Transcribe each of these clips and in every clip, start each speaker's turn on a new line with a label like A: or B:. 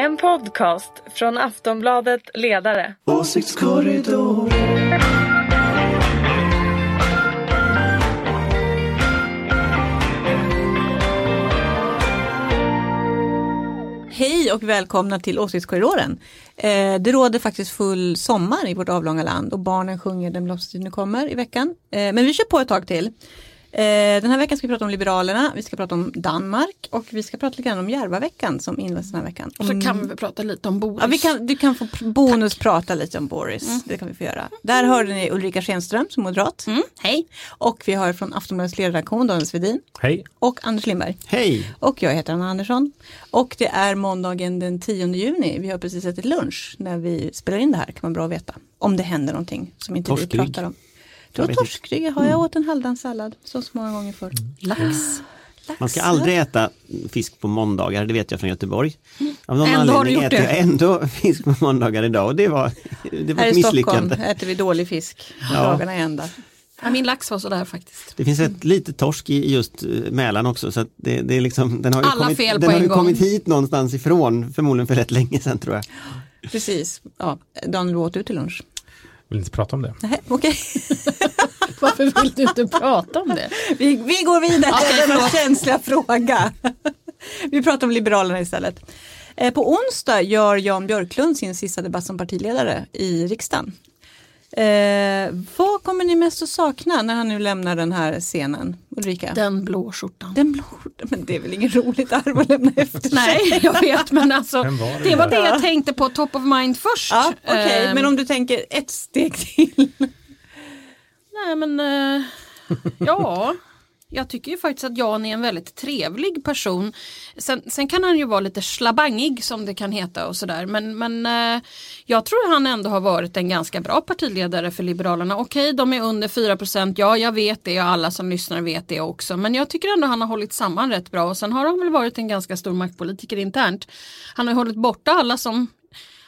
A: En podcast från Aftonbladet Ledare.
B: Åsiktskorridor.
C: Hej och välkomna till Åsiktskorridoren. Eh, det råder faktiskt full sommar i vårt avlånga land och barnen sjunger Den blomstertid nu kommer i veckan. Eh, men vi kör på ett tag till. Eh, den här veckan ska vi prata om Liberalerna, vi ska prata om Danmark och vi ska prata lite grann om Järvaveckan som inleds den här veckan.
D: Och så kan vi prata lite om Boris.
C: Ja, vi kan, du kan få pr- bonus prata lite om Boris. Det kan vi få göra. Där hörde ni Ulrika Schenström som moderat. Hej. Och vi har från Aftonbladets ledarredaktion Daniel Svedin
E: Hej.
C: och Anders Lindberg.
B: Hej!
C: Och jag heter Anna Andersson. Och det är måndagen den 10 juni. Vi har precis ätit lunch när vi spelar in det här. kan man bra veta. Om det händer någonting som inte vi
B: Torskrygg.
C: pratar om. Du har torskrygg, har jag åt en halvdanssallad. Så så många gånger förr.
D: Lax.
B: Man ska aldrig äta fisk på måndagar, det vet jag från Göteborg. Av någon
D: Ändå har du gjort
B: äter
D: det.
B: jag ändå fisk på måndagar idag och det var, det var
C: Här
B: ett
C: i Stockholm
B: misslyckande.
C: äter vi dålig fisk
B: Ja.
C: dagarna ända.
D: Ja, min lax var sådär faktiskt.
B: Det finns ett litet torsk i just eh, Mälaren också så det, det är liksom, den har ju,
D: Alla
B: kommit,
D: fel på
B: den har
D: en
B: ju
D: gång.
B: kommit hit någonstans ifrån, förmodligen för rätt länge sedan tror jag.
C: Precis. Ja, Daniel, åt du till lunch?
E: Vill inte prata om det.
C: Nej, Okej,
D: Varför vill du inte prata om det?
C: vi, vi går vidare.
D: Okej,
C: det är en
D: förlåt.
C: känsliga fråga. vi pratar om Liberalerna istället. Eh, På onsdag gör Jan Björklund sin sista debatt som partiledare i riksdagen. Eh, vad kommer ni mest att sakna när han nu lämnar den här scenen? Ulrika?
D: Den blå skjortan.
C: Den blå skjortan, men det är väl ingen roligt arv att lämna efter sig?
D: Nej, jag vet men alltså
E: var det
D: det var
E: där?
D: det jag tänkte på top of mind först.
C: Ja, okej,
D: Ehm,
C: men om du tänker ett steg till.
D: Nej men eh, ja, jag tycker ju faktiskt att Jan är en väldigt trevlig person. Sen, sen kan han ju vara lite slabangig som det kan heta och sådär men, men eh, jag tror han ändå har varit en ganska bra partiledare för Liberalerna. Okej, de är under 4 procent. ja jag vet det och alla som lyssnar vet det också men jag tycker ändå han har hållit samman rätt bra och sen har han väl varit en ganska stor maktpolitiker internt. Han har hållit borta alla som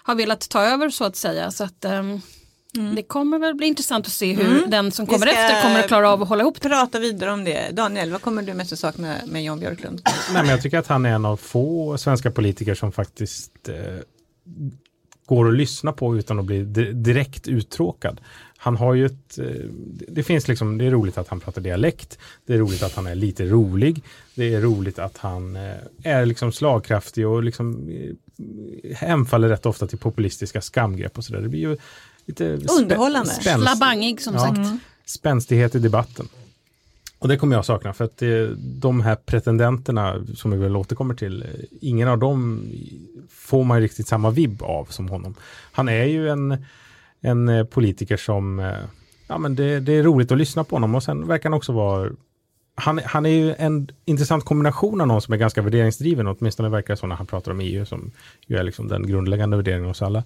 D: har velat ta över så att säga så att ehm, ehm, det kommer väl bli intressant att se hur den som
C: Vi
D: kommer efter kommer att klara av att hålla ihop det.
C: Prata vidare om det. Daniel, vad kommer du mest att sakna med Jan Björklund?
E: Nej, men jag tycker att han är en av få svenska politiker som faktiskt eh, går att lyssna på utan att bli di- direkt uttråkad. Han har ju ett, eh, det- det finns liksom, det är roligt att han pratar dialekt, det är roligt att han är lite rolig, det är roligt att han eh, är liksom slagkraftig och liksom eh, hemfaller rätt ofta till populistiska skamgrepp och sådär. Det blir ju lite
C: Underhållande.
E: spänst-
D: Slabangig som
E: Ja.
D: sagt.
E: spänstighet i debatten. Och det kommer jag sakna för att det, de här pretendenterna som vi väl återkommer till, eh, ingen av dem får man ju riktigt samma vibb av som honom. Han är ju en, en eh, politiker som, eh, ja men det, det är roligt att lyssna på honom och sen verkar han också vara han, han är ju en intressant kombination av någon som är ganska värderingsdriven, åtminstone verkar det så när han pratar om EU, som ju är liksom den grundläggande värderingen hos alla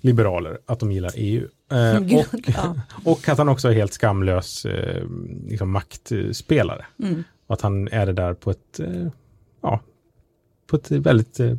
E: liberaler, att de gillar EU. Eh, och, och att han också är helt skamlös eh, liksom maktspelare.
C: Mm.
E: Och att han är det där på ett, eh, ja, på ett väldigt eh,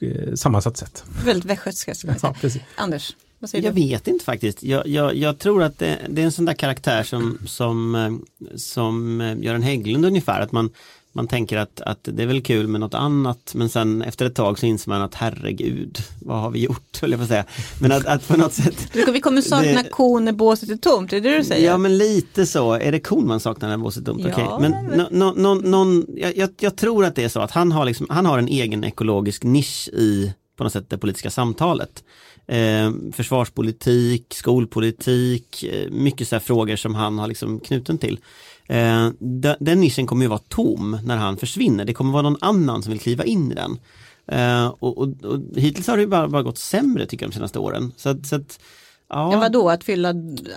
E: eh, sammansatt sätt.
C: Väldigt västgötska skulle jag säga.
E: Ja, precis.
C: Anders, vad säger
B: Jag
C: du?
B: vet inte faktiskt. Jag, jag, jag tror att det, det är en sån där karaktär som, som, eh, som Göran Hägglund ungefär. Att man, man tänker att, att det är väl kul med något annat men sen efter ett tag så inser man att herregud, vad har vi gjort? Höll jag på att säga. Men att, att på något sätt
C: vi kommer sakna
B: Det-
C: kon när båset är tomt, är det det du säger?
B: Ja men lite så, är det kon man saknar när båset är tomt?
C: Ja,
B: Okej, men
C: men-
B: nå- nå- någon, jag, jag, jag tror att det är så att han har, liksom, han har en egen ekologisk nisch i på något sätt det politiska samtalet. Eh, försvarspolitik, skolpolitik, eh, mycket så här frågor som han har liksom knuten till. Eh, de- den nischen kommer ju vara tom när han försvinner, det kommer vara någon annan som vill kliva in i den. Eh, och, och, och hittills har det bara, bara gått sämre tycker jag de senaste åren. Så att, så att, ja.
C: Ja, vadå, att fylla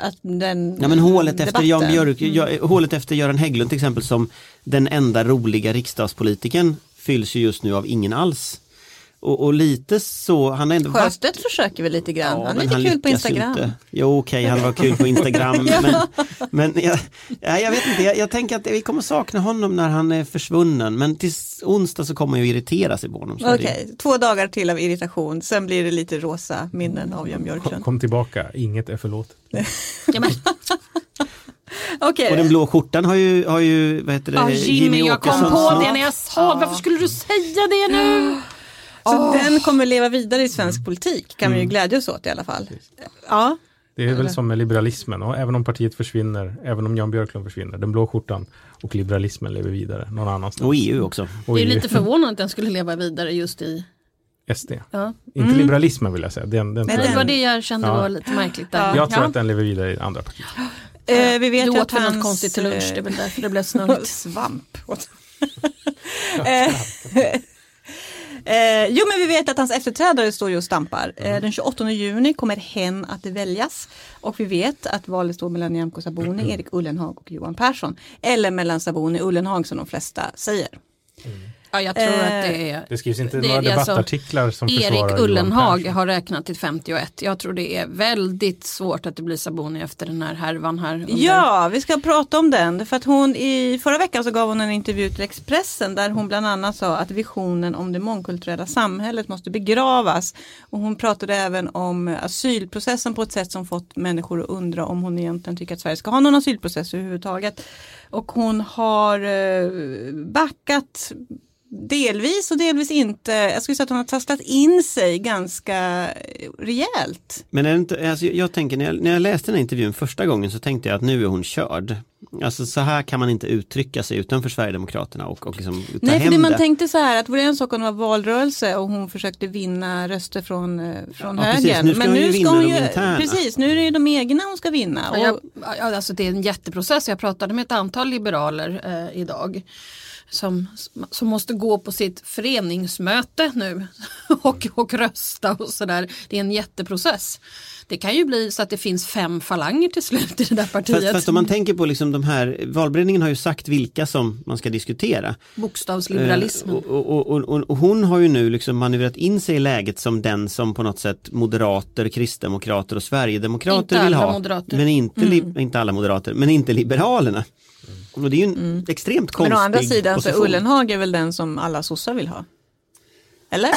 C: att den
B: Ja men hålet efter
C: debatten?
B: Jan Björk, ja, hålet efter Göran Hägglund till exempel som den enda roliga riksdagspolitiken fylls ju just nu av ingen alls. Och, och lite så, han har ändå varit-
C: Sjöstedt försöker väl lite grann,
B: Ja,
C: han är lite kul på Instagram.
B: Inte. Jo okej, han var kul på Instagram. men men jag, ja, jag vet inte, jag, jag tänker att vi kommer sakna honom när han är försvunnen. Men till onsdag så kommer man ju irritera sig på honom.
C: Okej,
B: det-
C: två dagar till av irritation, sen blir det lite rosa minnen av Jan
E: Kom,
C: Björklund.
E: kom tillbaka, inget är förlåtet.
C: Okej,
B: Och den blå skjortan har ju, har ju vad heter det,
D: ja, Jimmy, jag kom
B: Åkesson
D: på
B: snott.
D: det när jag sa Varför skulle du säga det nu?
C: Så den kommer leva vidare i svensk politik kan vi ju glädjas åt i alla fall. Ja,
E: Det är väl som med liberalismen och även om partiet försvinner, även om Jan Björklund försvinner, den blå skjortan och liberalismen lever vidare någon annanstans.
B: Och EU också.
E: Och
D: Det är
E: EU,
D: lite förvånande att den skulle leva vidare just i...
E: SD.
D: Ja.
E: Inte liberalismen vill jag säga. Den, den,
C: Nej,
D: Det
C: den-
D: var det jag kände
E: Ja.
D: var lite märkligt där.
E: jag tror
C: Ja.
E: att den lever vidare i andra partier.
C: eh, vi vet
D: du
C: ju
D: åt
C: att
D: väl något konstigt till lunch, det är väl därför det blev snurrigt.
C: Svamp. Eh, eh, jo men vi vet att hans efterträdare står ju och stampar. Eh, den 28 juni kommer hen att väljas och vi vet att valet står mellan Nyamko Sabuni, Erik Ullenhag och Johan Persson. Eller mellan Sabuni och Ullenhag som de flesta säger.
D: Ja, jag tror
C: Eh,
D: att det är...
E: Det skrivs inte
D: Det
E: några
D: alltså
E: debattartiklar som försvarar
D: Erik Ullenhag har räknat till 51. Jag tror det är väldigt svårt att det blir Sabuni efter den här härvan här. under-
C: Ja, vi ska prata om den. För att hon i förra veckan så gav hon en intervju till Expressen där hon bland annat sa att visionen om det mångkulturella samhället måste begravas. Och hon pratade även om asylprocessen på ett sätt som fått människor att undra om hon egentligen tycker att Sverige ska ha någon asylprocess överhuvudtaget. Och hon har eh, backat delvis och delvis inte. Jag skulle säga att hon har tastat in sig ganska eh, rejält.
B: Men är det inte, alltså jag tänker när jag, när jag läste den här intervjun första gången så tänkte jag att nu är hon körd. Alltså så här kan man inte uttrycka sig utanför Sverigedemokraterna och, och liksom ta
C: Nej, för
B: hem
C: det man tänkte så här att det var en sak om det var valrörelse och hon försökte vinna röster från, eh, från
B: Ja, precis.
C: högern.
B: Nu ska hon ju
C: precis, nu är det ju de egna hon ska vinna.
D: Ja,
C: Och,
D: jag, ja, alltså det är en jätteprocess. Jag pratade med ett antal liberaler eh, idag. Som, som måste gå på sitt föreningsmöte nu och, och rösta och sådär. Det är en jätteprocess. Det kan ju bli så att det finns fem falanger till slut i det där partiet.
B: Fast, fast om man tänker på liksom de här, valberedningen har ju sagt vilka som man ska diskutera.
D: Bokstavsliberalismen.
B: Eh, Och, och, och, och, hon har ju nu liksom manövrerat in sig i läget som den som på något sätt moderater, kristdemokrater och sverigedemokrater
D: Inte
B: vill ha.
D: moderater.
B: Men inte, li, inte alla moderater, men inte liberalerna. Och det är ju en extremt konstig
C: men å andra sidan så
B: position.
C: Ullenhag är väl den som alla sossar vill ha. Eller?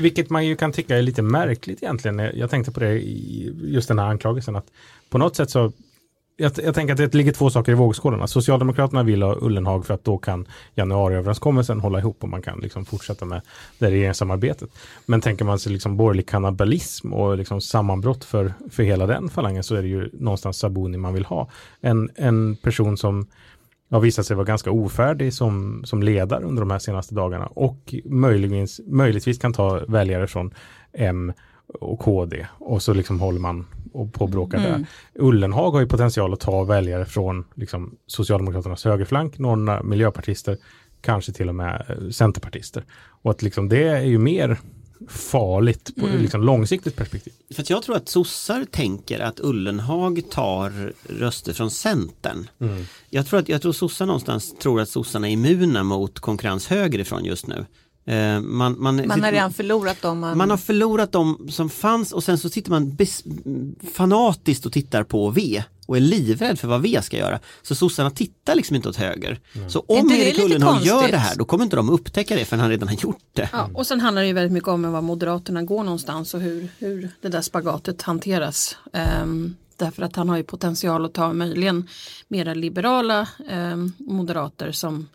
E: Vilket man ju kan tycka är lite märkligt egentligen. Jag tänkte på det i just den här anklagelsen att på något sätt så jag, jag tänker att det ligger två saker i vågskålarna. Socialdemokraterna vill ha Ullenhag för att då kan januariöverenskommelsen hålla ihop och man kan liksom fortsätta med det regeringssamarbetet. Men tänker man sig liksom borgerlig kannibalism och liksom sammanbrott för, för hela den falangen så är det ju någonstans Sabuni man vill ha. En, en person som har visat sig vara ganska ofärdig som, som ledare under de här senaste dagarna och möjligtvis, möjligtvis kan ta väljare från M och KD och så liksom håller man och på och bråkar
C: Mm.
E: där. Ullenhag har ju potential att ta väljare från liksom, Socialdemokraternas högerflank, några miljöpartister, kanske till och med eh, centerpartister. Och att liksom, det är ju mer farligt på
C: Mm.
E: liksom, långsiktigt perspektiv.
B: För att jag tror att sossar tänker att Ullenhag tar röster från Centern. Jag tror att jag tror sossar någonstans tror att sossarna är immuna mot konkurrens högerifrån just nu. Eh, Man, man,
C: Man har redan förlorat dem. Man,
B: man har förlorat de som fanns och sen så sitter man bes, fanatiskt och tittar på V och är livrädd för vad V ska göra. Så sossarna tittar liksom inte åt höger. Så
C: Är
B: om Erik Ullenhag gör det här då kommer inte de upptäcka det för han redan har gjort det.
D: Ja, och sen handlar det ju väldigt mycket om var Moderaterna går någonstans och hur, hur det där spagatet hanteras. Ehm, därför att han har ju potential att ta möjligen mera liberala ehm, moderater som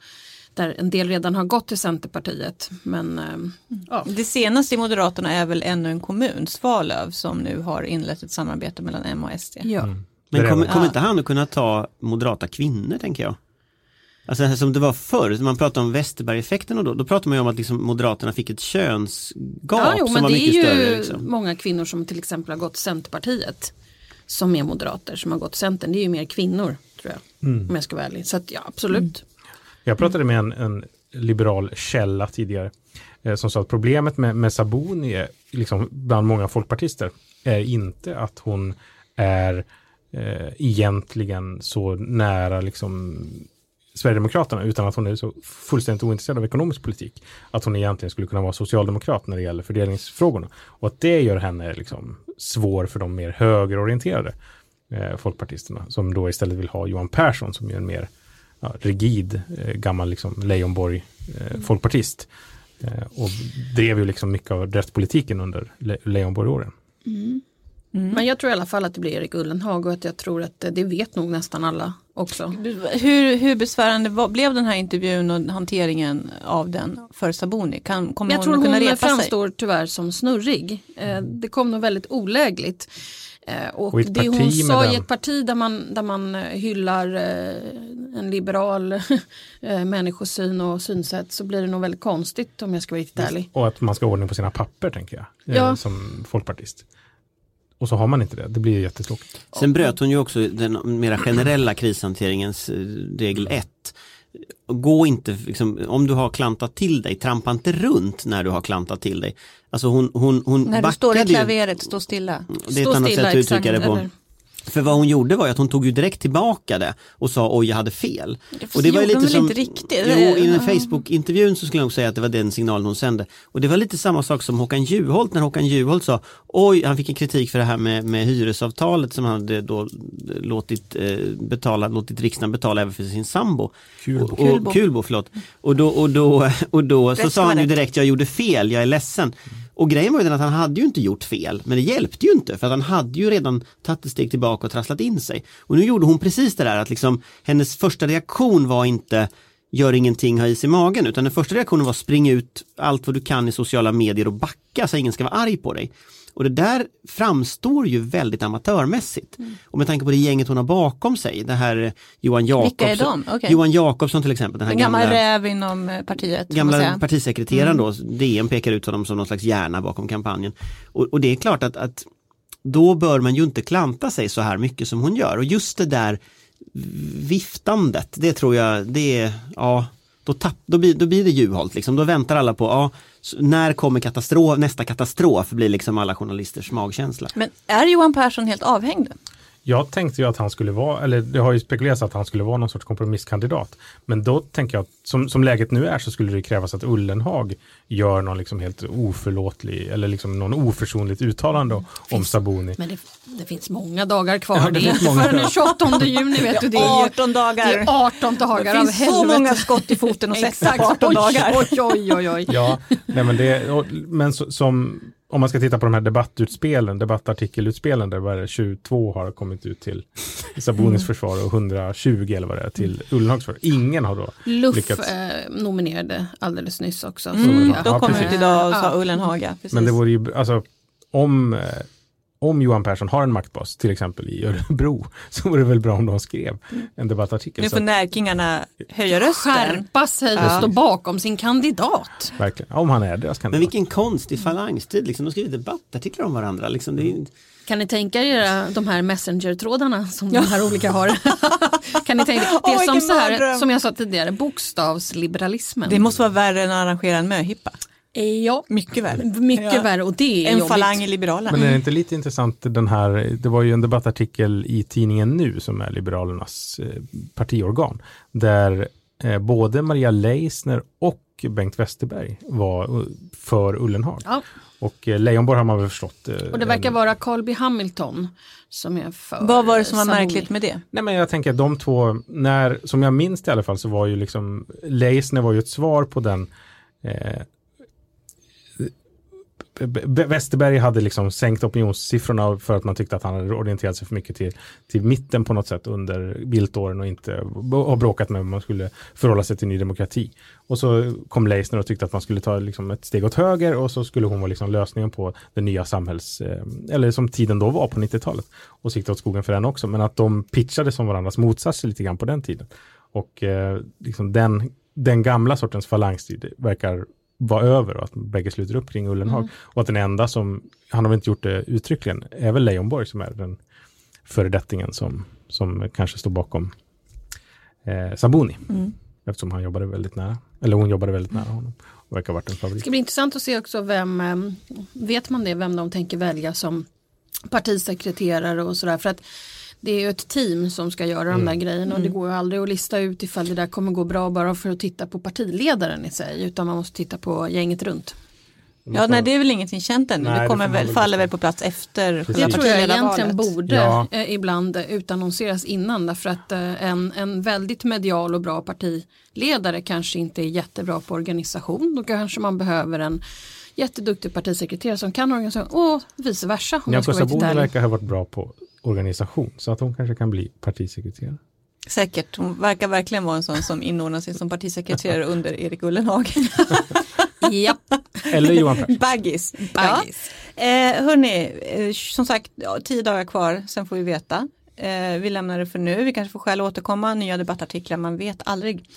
D: där en del redan har gått till Centerpartiet. Men ehm, ja,
C: Det senaste i Moderaterna är väl ännu en kommun, Svalöv, som nu har inlett ett samarbete mellan M och SD.
D: ja.
B: Men
E: Det är
B: kommer, kommer inte han att kunna ta moderata kvinnor tänker jag? Alltså som det var förr, när man pratade om Westerberg-effekten och då, då pratade man ju om att liksom Moderaterna fick ett könsgap
D: ja jo,
B: som
D: men
B: var
D: det är
B: mycket
D: ju
B: större. Liksom.
D: många kvinnor som till exempel har gått Centerpartiet. Som är moderater som har gått Centern. Det är ju mer kvinnor tror jag. Om jag ska vara ärlig. Så att ja, absolut.
E: Jag pratade med en, en liberal källa tidigare eh, som sa att problemet med, med Sabuni är, liksom, bland många folkpartister är inte att hon är eh, egentligen så nära liksom, Sverigedemokraterna utan att hon är så fullständigt ointresserad av ekonomisk politik. Att hon egentligen skulle kunna vara socialdemokrat när det gäller fördelningsfrågorna. Och att det gör henne liksom svår för de mer högerorienterade eh, folkpartisterna som då istället vill ha Johan Persson som är en mer ja, rigid eh, gammal liksom, Leijonborg eh, folkpartist. Eh, och drev ju liksom mycket av rättspolitiken under Le Leijonborg-åren.
D: Men jag tror i alla fall att det blir Erik Ullenhag och att jag tror att det, det vet nog nästan alla också.
C: Hur, hur besvärande var, blev den här intervjun och hanteringen av den för Saboni? Kan, kommer
D: Jag tror
C: hon kunna
D: hon
C: repa sig?
D: framstår tyvärr som snurrig. Eh, det kom nog väldigt olägligt. Eh, och,
E: Och
D: det hon sa i ett parti där man, där man eh, hyllar eh, en liberal människosyn och synsätt så blir det nog väldigt konstigt om jag ska vara riktigt ärlig.
E: Och att man ska ha ordning på sina papper tänker jag. eh,
D: Ja.
E: Som folkpartist. Och så har man inte det. Det blir ju jättetråkigt.
B: Sen bröt hon ju också den mera generella krishanteringens regel 1. Gå inte, liksom, om du har klantat till dig, trampa inte runt när du har klantat till dig. Alltså hon, hon, hon
C: När du står i klaveret, stå stilla.
B: Det är ett annat sätt att uttrycka det på.
D: eller-
B: För vad hon gjorde var att hon tog ju direkt tillbaka det och sa oj jag hade fel. Och det var lite som,
C: inte riktigt?
B: Jo, i den
C: Ja.
B: Facebook-intervjun så skulle jag nog säga att det var den signalen hon sände. Och det var lite samma sak som Håkan Juholt när Håkan Juholt sa oj, han fick en kritik för det här med, med hyresavtalet som han hade då låtit, eh, betala, låtit riksdagen betala även för sin sambo.
E: Kulbo.
B: Och,
C: Kulbo.
B: och, Kulbo, förlåt. Och då, och då, och då så
C: Rätt
B: sa
C: var
B: han ju direkt jag gjorde fel, jag är ledsen. Och grejen var ju den att han hade ju inte gjort fel, men det hjälpte ju inte för att han hade ju redan tagit ett steg tillbaka och trasslat in sig. Och nu gjorde hon precis det där att liksom hennes första reaktion var inte gör ingenting, ha is i magen, utan den första reaktionen var spring ut allt vad du kan i sociala medier och backa så ingen ska vara arg på dig. Och det där framstår ju väldigt amatörmässigt. Och med tanke på det gänget hon har bakom sig, det här Johan Jakobsson.
C: Okej.
B: Johan Jakobsson till exempel. Den här
C: En gammal
B: gamla,
C: räv inom eh, partiet.
B: gamla
C: säga. Mm.
B: partisekreteraren då, DN pekar ut honom som någon slags hjärna bakom kampanjen. Och, och det är klart att, att då bör man ju inte klanta sig så här mycket som hon gör. Och just det där viftandet, det tror jag, det är, ja, då, tapp, då, blir, då blir det Juholt liksom. Då väntar alla på, ja, när kommer katastrof, nästa katastrof blir liksom alla journalisters magkänsla.
C: Men är Johan Persson helt avhängd?
E: Jag tänkte ju att han skulle vara, eller det har ju spekulerats att han skulle vara någon sorts kompromisskandidat. Men då tänker jag att som, som läget nu är så skulle det krävas att Ullenhag gör någon liksom helt oförlåtlig eller liksom någon oförsonligt uttalande om Sabuni.
D: Men det, det finns många dagar kvar.
E: Ja, det
D: det är
E: finns
D: inte
E: många
D: förrän den 28 juni vet du. Det är, ju-
C: 18 dagar.
D: det är 18 dagar
C: Det
D: av
C: finns så
D: helvete.
C: många skott i foten att sätta
D: Exakt.
C: på 18
D: oj,
C: dagar.
D: Oj, oj, oj, oj.
E: Ja, nej men, det, och, men så, som, om man ska titta på de här debattutspelen, debattartikelutspelen där var det 22 har kommit ut till Sabonis försvar och 120 eller vad det är till Ullenhags försvar. Ingen har då
D: Luff
E: lyckats.
D: eh, nominerade alldeles nyss också.
C: Mm,
E: Ja,
C: de kom
E: precis.
C: ut idag och sa
D: Ja.
C: Ullenhaga. Precis.
E: Men det vore ju, alltså om, eh, om Johan Persson har en maktbas, till exempel i Örebro, så vore det väl bra om de skrev en debattartikel.
C: nu får närkingarna höja rösten.
D: Skärpa sig och
C: Ja.
D: stå bakom sin kandidat.
E: verkligen, ja, om han är deras
B: Men
E: kandidat.
B: vilken konstig falangstid, liksom. de skriver debattartiklar om varandra. Liksom. Det är, ju-
D: Kan ni tänka er de här messenger-trådarna som de här olika har? kan ni tänka er? Det är som,
C: vilken
D: så här, som jag sa tidigare, bokstavsliberalismen.
C: Det måste vara värre än att arrangera en möhippa.
D: Eh, Ja,
C: Mycket värre.
D: mycket
C: Ja.
D: värre och det är
C: En
D: jobbigt.
C: falang i Liberalerna.
E: Men är det inte lite intressant den här, det var ju en debattartikel i tidningen Nu som är Liberalernas eh, partiorgan, där eh, både Maria Leisner och Bengt Westerberg var för Ullenhag.
D: Ja,
E: Och Leijonborg har man väl förstått.
D: och det verkar
E: en-
D: vara Carl B Hamilton som är för
C: Vad var det som var
D: Sabuni.
C: märkligt med det?
E: Nej men jag tänker att de två, när, som jag minns det i alla fall så var ju liksom Leisner var ju ett svar på den eh, Westerberg hade liksom sänkt opinionssiffrorna för att man tyckte att han hade orienterat sig för mycket till, till mitten på något sätt under Bildtåren och inte har bråkat med hur man skulle förhålla sig till Ny Demokrati. Och så kom Leisner och tyckte att man skulle ta liksom ett steg åt höger och så skulle hon vara liksom lösningen på den nya samhälls, eh, eller som tiden då var på 90-talet. Och sikta åt skogen för den också, men att de pitchade som varandras motsatser lite grann på den tiden. Och eh, liksom den, den gamla sortens falangstid verkar vara över och att bägge sluter upp kring Ullenhag. Och att den enda som, han har väl inte gjort det uttryckligen, är väl Leijonborg som är den föredettingen som, som kanske står bakom eh, Sabuni.
C: Mm.
E: Eftersom han jobbade väldigt nära, eller hon jobbade väldigt nära honom. Och verkar ha varit en
D: Det
E: favorit.
D: ska bli intressant att se också vem, eh, vet man det, vem de tänker välja som partisekreterare och sådär. För att det är ju ett team som ska göra de där grejerna och det går ju aldrig att lista ut ifall det där kommer gå bra bara för att titta på partiledaren i sig utan man måste titta på gänget runt.
C: Ja, nej, det är väl ingenting känt ännu.
E: Nej,
C: det
E: det
C: kommer
E: man
C: väl, faller väl på plats efter
E: Precis.
D: Det tror jag egentligen borde
E: Ja.
D: eh, ibland utannonseras innan därför att eh, en, en väldigt medial och bra partiledare kanske inte är jättebra på organisation. Då kanske man behöver en jätteduktig partisekreterare som kan organisation och vice versa.
E: Sabuni
D: ärlig.
E: verkar ha varit bra på organisation så att hon kanske kan bli partisekreterare.
C: Säkert, hon verkar verkligen vara en sån som inordnar sig som partisekreterare under Erik Ullenhag.
D: Japp.
E: Eller Johan Persson.
C: Baggis.
D: Baggis.
C: Ja. Eh, hörni, eh, som sagt, ja, tio dagar kvar, sen får vi veta. Eh, vi lämnar det för nu, vi kanske får skäl att återkomma, nya debattartiklar, man vet aldrig.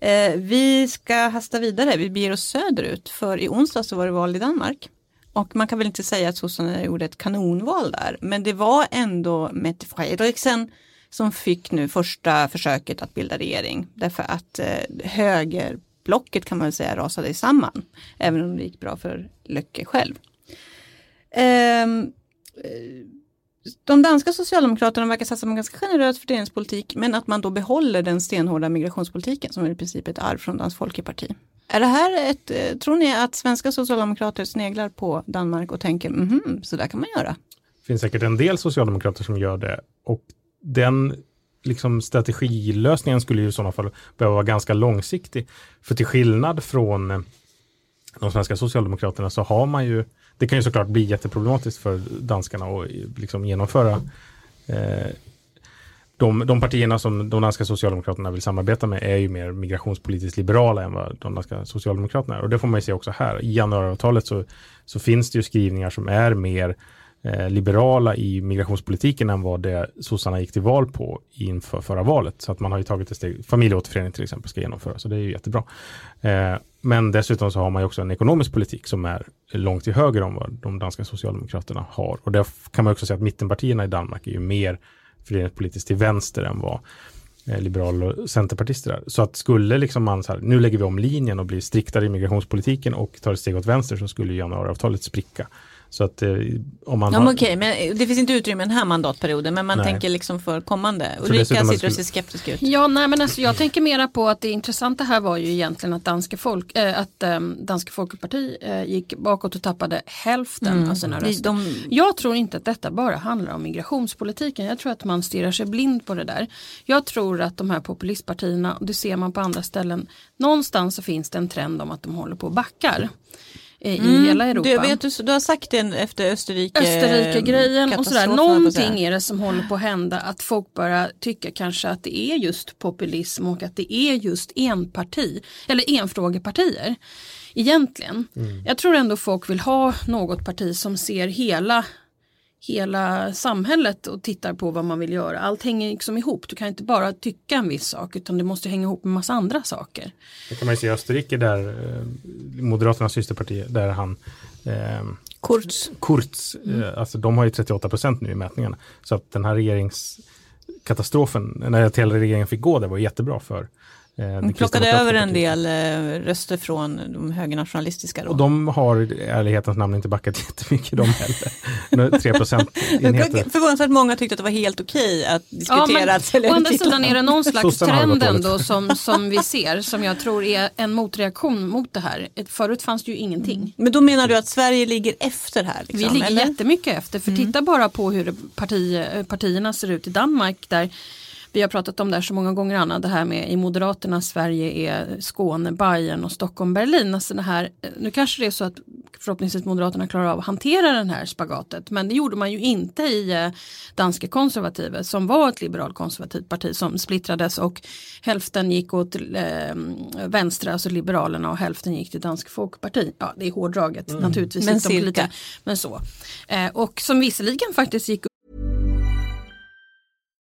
C: Eh, vi ska hasta vidare, vi beger oss söderut, för i onsdag så var det val i Danmark. Och man kan väl inte säga att sossarna gjorde ett kanonval där, men det var ändå Mette Frederiksen som fick nu första försöket att bilda regering. Därför att eh, högerblocket kan man väl säga rasade samman. Även om det gick bra för Löcke själv. Ehm, eh, de danska socialdemokraterna verkar satsa på en ganska generös fördelningspolitik men att man då behåller den stenhårda migrationspolitiken som är i princip ett arv från Dansk Folkeparti. Är det här ett, eh, tror ni att svenska socialdemokrater sneglar på Danmark och tänker mhm, så där kan man göra?
E: Det finns säkert en del socialdemokrater som gör det och den liksom strategilösningen skulle ju i sådana fall behöva vara ganska långsiktig. För till skillnad från eh, de svenska socialdemokraterna så har man ju, det kan ju såklart bli jätteproblematiskt för danskarna att liksom genomföra eh, de, de partierna som de danska socialdemokraterna vill samarbeta med är ju mer migrationspolitiskt liberala än vad de danska socialdemokraterna är. Och det får man ju se också här. I januariavtalet så, så finns det ju skrivningar som är mer eh, liberala i migrationspolitiken än vad det sossarna gick till val på inför förra valet. Så att man har ju tagit ett steg, familjeåterförening till exempel ska genomföras, så det är ju jättebra. Eh, men dessutom så har man ju också en ekonomisk politik som är långt till höger om vad de danska socialdemokraterna har. Och där kan man också säga att mittenpartierna i Danmark är ju mer fördelningspolitiskt till vänster än vad eh, liberaler liberal och centerpartister är. Så att skulle liksom man så här, nu lägger vi om linjen och blir striktare i migrationspolitiken och tar ett steg åt vänster så skulle januariavtalet spricka. Så att eh, om man
C: Ja,
E: har,
C: men okej, men det finns inte utrymme den här mandatperioden men man
E: Nej.
C: tänker liksom för kommande. Ulrika sitter och ser skeptisk ut.
D: Ja, nej, men alltså, jag tänker mera på att det intressanta här var ju egentligen att Danske, folk, äh, att, ähm, Danske Folkeparti äh, gick bakåt och tappade hälften av sina röster.
C: de,
D: Jag tror inte att detta bara handlar om migrationspolitiken. Jag tror att man stirrar sig blind på det där. Jag tror att de här populistpartierna, och det ser man på andra ställen, någonstans så finns det en trend om att de håller på och backar. I hela Europa.
C: Du, vet, du, du har sagt det efter Österrike.
D: Österrike-grejen och sådär. Någonting är det som håller på att hända att folk börjar tycka kanske att det är just populism och att det är just enparti eller enfrågepartier. Egentligen.
C: Mm.
D: Jag tror ändå folk vill ha något parti som ser hela hela samhället och tittar på vad man vill göra. Allt hänger liksom ihop. Du kan inte bara tycka en viss sak utan det måste hänga ihop med massa andra saker.
E: det kan man ju se i Österrike där eh, Moderaternas systerparti, där han eh,
C: Kurz.
E: Kurz, eh, alltså de har ju 38 procent nu i mätningarna. Så att den här regeringskatastrofen, när hela regeringen fick gå, det var jättebra för eh, det
C: De plockade över en del eh, röster från de högernationalistiska. Då.
E: Och de har i ärlighetens namn inte backat jättemycket de heller. Nu 3 procentenheter.
C: Förvånansvärt många tyckte att det var helt okej att
D: Ja,
C: diskutera
D: men
C: att sälja
D: å andra sidan är det någon slags trend ändå som, som vi ser som jag tror är en motreaktion mot det här. Förut fanns det ju ingenting.
C: Men då menar du att Sverige ligger efter här? Liksom,
D: Vi ligger
C: eller?
D: jättemycket efter för titta bara på hur parti, eh, partierna ser ut i Danmark där vi har pratat om det här så många gånger Anna, det här med i Moderaternas Sverige är Skåne, Bayern och Stockholm, Berlin. Alltså det här, nu kanske det är så att förhoppningsvis Moderaterna klarar av att hantera den här spagatet men det gjorde man ju inte i eh, Danske konservative som var ett liberalkonservativt parti som splittrades och hälften gick åt eh, vänstra, alltså Liberalerna och hälften gick till Dansk Folkparti. Ja det är hårdraget naturligtvis.
C: Men cirka.
D: lite, men så. Eh, och som visserligen faktiskt gick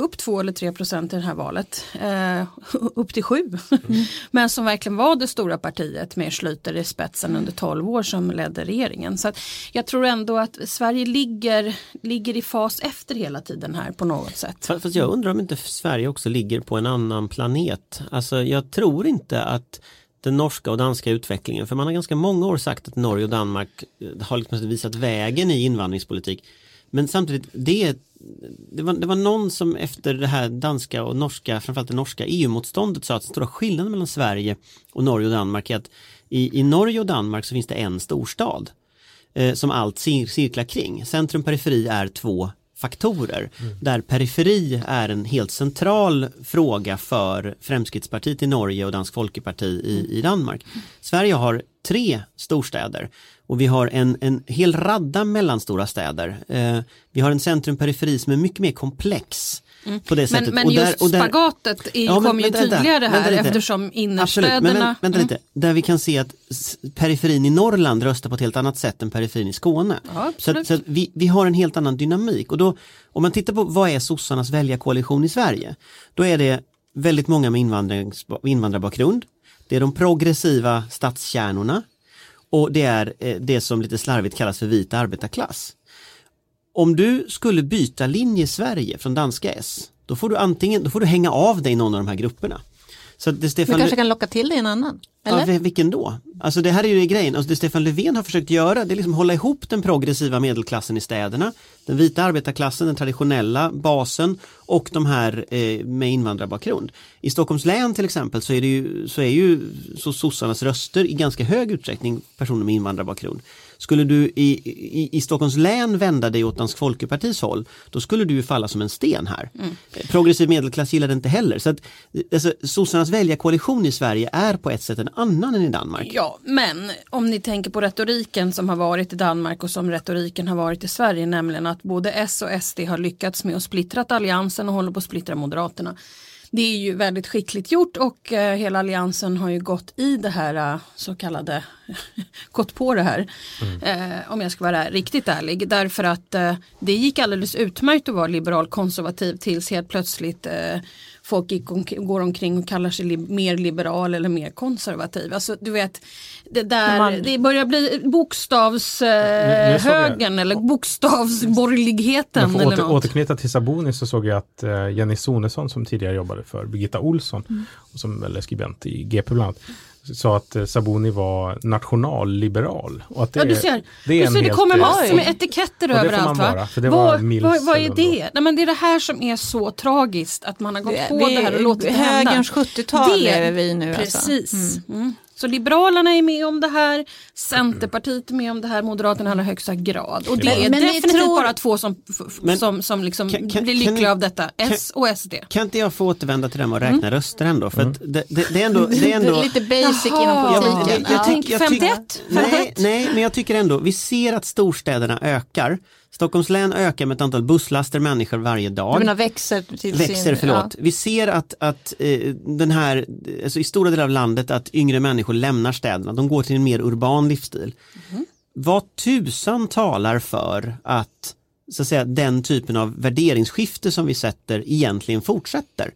D: Upp 2 eller 3 procent i det här valet. Eh, upp till 7. Men som verkligen var det stora partiet med Schlüter i spetsen under 12 år som ledde regeringen. Så att jag tror ändå att Sverige ligger, ligger i fas efter hela tiden här på något sätt.
B: Fast jag undrar om inte Sverige också ligger på en annan planet. Alltså jag tror inte att den norska och danska utvecklingen, för man har ganska många år sagt att Norge och Danmark eh, har liksom visat vägen i invandringspolitik. Men samtidigt, det, det, var, det var någon som efter det här danska och norska, framförallt det norska EU-motståndet sa att den stora skillnaden mellan Sverige och Norge och Danmark är att i, i Norge och Danmark så finns det en storstad eh, som allt cir cirklar kring. Centrum periferi är två faktorer. Där periferi är en helt central fråga för Fremskrittspartiet i Norge och Dansk Folkeparti i, i Danmark. Sverige har tre storstäder och vi har en, en hel radda mellanstora städer. Eh, vi har en centrum-periferi som är mycket mer komplex. På det sättet.
D: Men, men
B: Och där-
D: just
B: och där-
D: spagatet är,
B: Ja, men
D: kommer ju tydligare här
B: lite.
D: eftersom
B: Absolut,
D: innerstäderna...
B: men vänta, vänta
D: Mm.
B: lite. Där vi kan se att periferin i Norrland röstar på ett helt annat sätt än periferin i Skåne.
D: Ja,
B: så så vi, vi har en helt annan dynamik och då om man tittar på vad är sossarnas väljarkoalition i Sverige? Då är det väldigt många med invandrarbakgrund. Det är de progressiva stadskärnorna och det är eh, det som lite slarvigt kallas för vit arbetarklass. Om du skulle byta linje i Sverige från danska S, då får du antingen då får du hänga av dig någon av de här grupperna. Så det
C: Du
B: Stefan
C: kanske kan locka till dig en annan? Eller?
B: Ja, vil- vilken då? Alltså det här är ju grejen, alltså det Stefan Löfven har försökt göra det är liksom hålla ihop den progressiva medelklassen i städerna, den vita arbetarklassen, den traditionella basen och de här eh, med invandrarbakgrund. I Stockholms län till exempel så är, det ju, så är ju så sossarnas röster i ganska hög utsträckning personer med invandrarbakgrund. Skulle du i, i, i Stockholms län vända dig åt Dansk Folkepartis håll, då skulle du ju falla som en sten här. Progressiv medelklass gillar det inte heller. Så att, alltså, sossarnas väljarkoalition i Sverige är på ett sätt en annan än i Danmark.
D: Ja, men om ni tänker på retoriken som har varit i Danmark och som retoriken har varit i Sverige, nämligen att både S och SD har lyckats med att splittra alliansen och håller på att splittra Moderaterna. Det är ju väldigt skickligt gjort och eh, hela alliansen har ju gått i det här eh, så kallade, gått på det här. Eh, om jag ska vara riktigt ärlig. Därför att eh, det gick alldeles utmärkt att vara liberal konservativ tills helt plötsligt folk går omkring och kallar sig li mer liberal eller mer konservativ. Alltså du vet, det där,
C: Man-
D: det börjar bli bokstavshögern
E: Nu-
D: eh, eller bokstavsborgerligheten
E: att
D: eller
E: åter,
D: något.
E: återknyta till Saboni så såg jag att eh, Jenny Sonesson som tidigare jobbade för Birgitta Olsson
D: Mm.
E: och som är skribent i GP bland annat sa att eh, Saboni var nationalliberal. Och att det,
D: Ja, du
E: är-
D: ser,
E: det är
D: du ser det kommer massor med etiketter
E: det får man
D: överallt. Va?
E: vara, för det var
D: vad, vad, vad är det? Nej, men det är det här som är så tragiskt att man har gått
C: Det-
D: på
C: vi-
D: det här och låtit det hända.
C: högerns 70-tal
D: Det-
C: lever vi nu, alltså.
D: Precis. Mm. Så Liberalerna är med om det här, Centerpartiet är med om det här, Moderaterna i allra högsta grad. Och det
C: Men-
D: är
C: men ni
D: definitivt
C: tror-
D: bara två som,
B: Men-
D: som, som liksom
B: Kan- kan-
D: blir
B: kan
D: lyckliga
B: ni-
D: av detta. S och SD.
B: Kan inte jag få återvända till det med att
D: Mm.
B: räkna röster ändå? För att det, det, det är ändå... Det är ändå
C: Lite basic
D: Jaha.
C: inom politiken.
B: jag
C: Ja.
B: tyck-
D: Tänk
B: jag tyck-
D: 51,
B: Nej,
D: 51.
B: nej, men jag tycker ändå, vi ser att storstäderna ökar. Stockholms län ökar med ett antal busslaster människor varje
C: Du
B: dag.
C: menar växer till
B: Växer,
C: sin...
B: förlåt. Vi ser att, att eh, den här, alltså i stora delar av landet, att yngre människor lämnar städerna. De går till en mer urban livsstil. Vad tusan talar för att, så att säga, den typen av värderingsskifte som vi sätter egentligen fortsätter?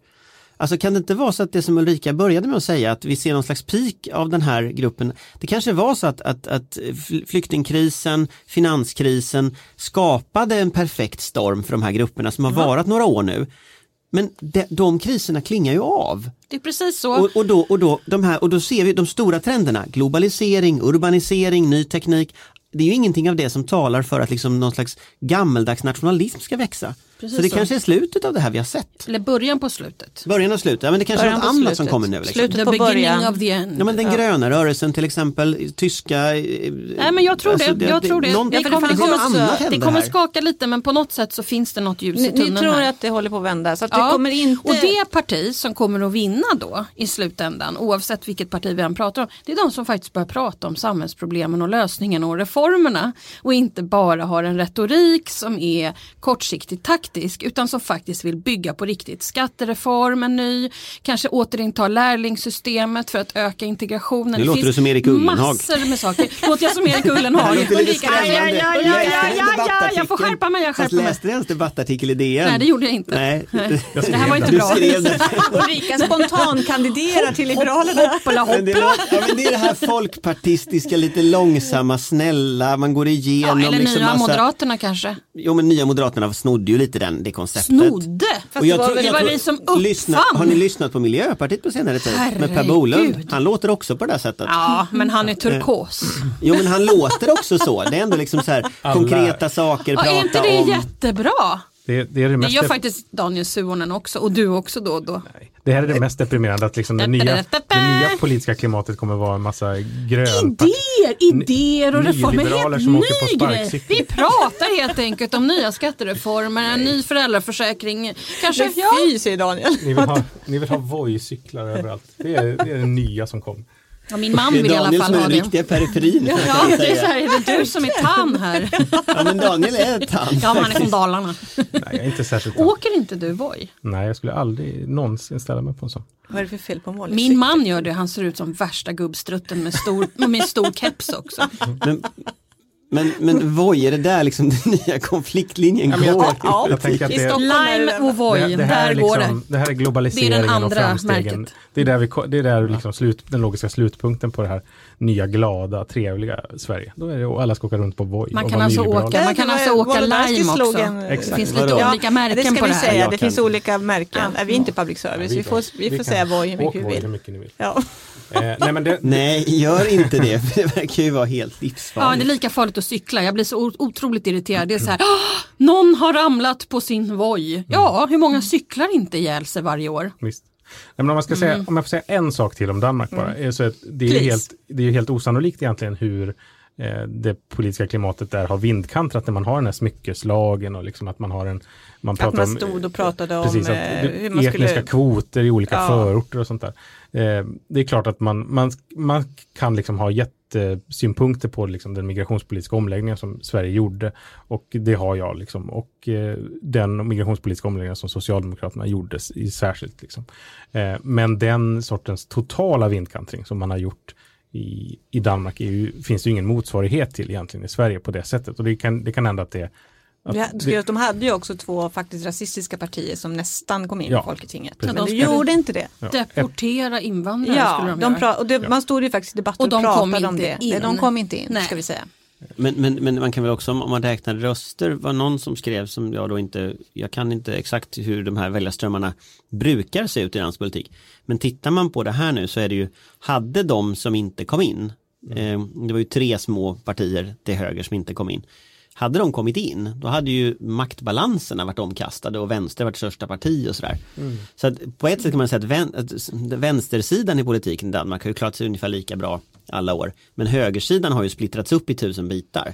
B: Alltså kan det inte vara så att det som Ulrika började med att säga att vi ser någon slags peak av den här gruppen. Det kanske var så att, att, att fl- flyktingkrisen, finanskrisen skapade en perfekt storm för de här grupperna som har varat några år nu. Men de, de kriserna klingar ju av.
D: Det är precis så.
B: Och, och, då, och, då, de här, och då ser vi de stora trenderna, globalisering, urbanisering, ny teknik. Det är ju ingenting av det som talar för att liksom någon slags gammeldags nationalism ska växa.
D: Precis
B: så det
D: så.
B: kanske är slutet av det här vi har sett.
D: Eller början på slutet.
B: Början och slutet, ja, men det kanske är
C: Början
B: något
C: på
B: annat som
C: slutet.
B: kommer nu. Liksom.
C: Slutet
D: The
C: på början.
D: of the end.
B: Ja men den
C: Ja.
B: gröna rörelsen till exempel, tyska... Nej
D: Nej men jag tror det. Jag tror det.
B: Någon,
D: Det
B: det
D: kommer, det kommer,
B: annat
D: det kommer skaka lite men på något sätt så finns det något ljus i
C: Ni, ni
D: tunneln
C: tror
D: här.
C: att det håller på att vända så att
D: Ja,
C: det kommer inte...
D: Och det parti som kommer att vinna då i slutändan, oavsett vilket parti vi än pratar om, det är de som faktiskt börjar prata om samhällsproblemen och lösningen och reformerna. Och inte bara har en retorik som är kortsiktigt taktisk utan som faktiskt vill bygga på riktigt. Skattereform, en ny, kanske återinta lärlingssystemet för att öka integrationen.
B: Nu låter du som Erik Ullenhag.
D: Massor med saker. Låter jag som Erik Ullenhag? Jag får skärpa mig. Jag skärper
B: läste du ens debattartikel i DN?
D: Nej, det gjorde jag inte.
B: Nej.
D: Det här var inte bra.
C: Ulrika spontankandiderar till Liberalerna.
D: Hoppla, hoppla.
B: Det, är det här folkpartistiska, lite långsamma, snälla, man går igenom.
D: Ja, eller
B: liksom
D: nya
B: massa...
D: Moderaterna kanske.
B: Jo, men nya Moderaterna snodde ju lite den, det konceptet.
D: Snodde!
B: Och
D: det
B: jag
D: var,
B: tror-
D: det var vi som uppfann.
B: lyssna, Har ni lyssnat på Miljöpartiet på senare tid? Med Per
D: Herregud.
B: Bolund. Han låter också på det här sättet.
D: Ja, men han är turkos.
B: Jo men han låter också så. Det är ändå liksom så här konkreta saker,
D: Ja,
B: prata
D: är inte det
B: om.
D: jättebra?
E: Det, det är det
D: Det
E: mest
D: gör faktiskt Daniel Suhonen också och du också då och då.
E: Det här är det mest deprimerande att liksom det, nya, det nya politiska klimatet kommer vara en massa grön
D: Idéer, idéer och reformer.
E: nyliberaler
D: Helt
E: som
D: ny
E: åker på
D: grej.
E: sparkcykel.
D: Vi pratar helt enkelt om nya skattereformer, en ny föräldraförsäkring. Kanske.
C: Fy säger Daniel.
E: Ni vill ha, ni vill ha Voi-cyklar överallt. Det är, det är det nya som kom.
D: Ja, min man
B: Det är
D: vill i alla
B: Daniel
D: fall
B: som är
D: ha
B: den
D: det.
B: riktiga periferin.
D: Ja, det är så här, är det du som är tan här?
B: Ja men Daniel är tant.
D: Ja, men han är från Dalarna.
E: Nej, jag är inte särskilt...
D: Åker inte du Voi?
E: Nej, jag skulle aldrig någonsin ställa mig på en sån.
C: Vad är det för fel på målet?
D: Min man gör det, han ser ut som värsta gubbstrutten med stor, med stor keps också.
B: Men, men, men Voi, är det där liksom den nya konfliktlinjen
E: jag
B: går?
E: tänker-
C: Ja,
E: jag tänker att
C: i
E: det-
C: Stockholm är det
D: Lime och Voi,
E: det, det här
D: där
E: är
D: går det.
E: liksom, det här är globaliseringen
D: Det är den
E: och
D: andra
E: framstegen.
D: märket.
E: Det är där, vi, det är där liksom slut, den logiska slutpunkten på det här nya, glada, trevliga Sverige. Då är det och alla ska åka runt på Voi.
D: Man kan alltså åka, man kan alltså åka Lime också.
C: slogan.
D: Det
E: Exakt.
D: finns lite
B: Vadå?
D: olika märken
C: det ska
D: på
C: vi
D: det här.
C: säga, det finns olika märken. Är vi inte public service? Vi får, vi får säga Voi hur mycket vi vill.
E: Eh, nej, men det,
B: Nej, gör inte det, för det verkar ju vara helt
D: Ja, det är
B: livsfarligt.
D: lika farligt att cykla. Jag blir så otroligt irriterad. Det är så här, "Åh, någon har ramlat på sin Voi. Ja, hur många cyklar inte ihjäl sig varje år?
E: Visst. Nej, men om, man ska säga,
D: Mm.
E: om jag får säga en sak till om Danmark bara. är Så att det, är
C: Please.
E: helt, det är helt osannolikt egentligen hur eh, det politiska klimatet där har vindkantrat när man har den här smyckeslagen och liksom att man har en man
C: Att
E: pratar
C: man
E: om,
C: stod och pratade om
E: precis, att
C: eh, hur man
E: etniska
C: skulle...
E: kvoter i olika
C: Ja.
E: förorter och sånt där. Eh, det är klart att man, man, man kan liksom ha jättesynpunkter på liksom den migrationspolitiska omläggningen som Sverige gjorde och det har jag liksom och eh, den migrationspolitiska omläggningen som Socialdemokraterna gjorde i särskilt. Liksom. Eh, men den sortens totala vindkantring som man har gjort i, i Danmark är ju, finns det ju ingen motsvarighet till egentligen i Sverige på det sättet och det kan, det kan hända att det
C: Ja,
E: det-
C: de hade ju också två faktiskt rasistiska partier som nästan kom in
E: Ja,
C: i Folketinget.
E: precis.
C: Men
D: De
C: gjorde inte det.
E: ja.
D: Deportera invandrare
C: Ja,
D: skulle de,
C: de
D: göra.
C: och det, man stod ju faktiskt i debatt och,
D: Och de kom
C: pratade om
D: inte
C: det.
D: in.
C: Nej, de kom inte in,
D: Nej.
C: ska vi säga.
B: Men, men, men man kan väl också, om man räknar röster, var någon som skrev som jag då inte, jag kan inte exakt hur de här väljarströmmarna brukar se ut i dansk politik. Men tittar man på det här nu så är det ju, hade de som inte kom in, eh, det var ju tre små partier till höger som inte kom in. Hade de kommit in, då hade ju maktbalanserna varit omkastade och vänster varit största parti och sådär. Så att på ett sätt kan man säga att, vän, att vänstersidan i politiken i Danmark har ju klarat sig ungefär lika bra alla år. Men högersidan har ju splittrats upp i tusen bitar.